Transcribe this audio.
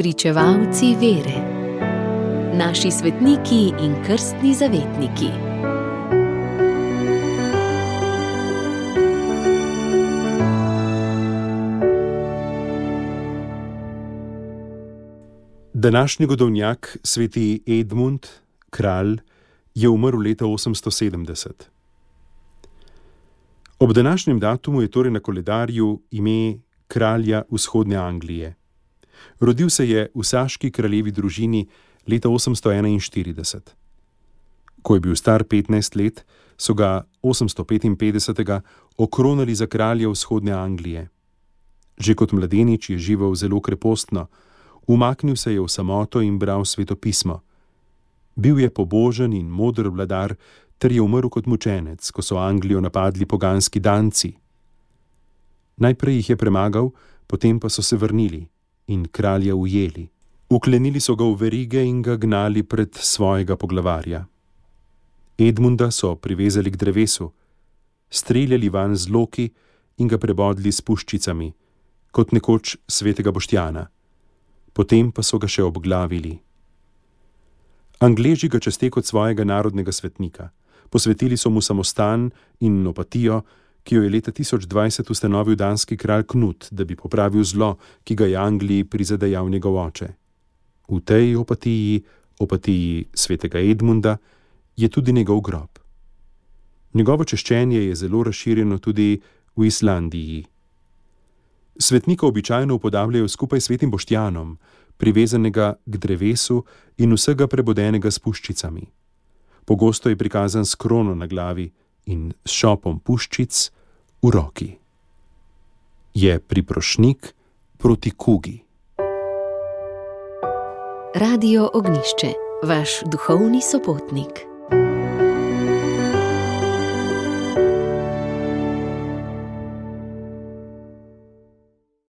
Pričevalci vere, naši svetniki in krstni zavetniki. Današnji godovnjak, sveti Edmund, kralj, je umrl leta 870. Ob današnjem datumu je torej na koledarju ime kralja vzhodne Anglije. Rodil se je v saški kraljevi družini leta 841. Ko je bil star 15 let, so ga 855. okronali za kralja vzhodne Anglije. Že kot mladenič je živel zelo krepostno, umaknil se je v samoto in bral svetopismo. Bil je pobožen in modr vladar, ter je umrl kot mučenec, ko so Anglijo napadli poganski danci. Najprej jih je premagal, potem pa so se vrnili in kralja ujeli. Uklenili so ga v verige in ga gnali pred svojega poglavarja. Edmunda so privezali k drevesu, streljali van z loki in ga prebodli s puščicami, kot nekoč svetega Boštjana. Potem pa so ga še obglavili. Angleži ga česte kot svojega narodnega svetnika. Posvetili so mu samostan in opatijo, ki jo je leta 1020 ustanovil danski kralj Knut, da bi popravil zlo, ki ga je Angliji prizadejal njegov oče. V tej opatiji, opatiji svetega Edmunda, je tudi njegov grob. Njegovo češčenje je zelo razširjeno tudi v Islandiji. Svetnika običajno upodabljajo skupaj s svetim Boštjanom, privezanega k drevesu in vsega prebodenega s puščicami. Pogosto je prikazan s krono na glavi in s šopom puščic v roki. Je priprošnik proti kugi. Radio Ognišče, vaš duhovni sopotnik.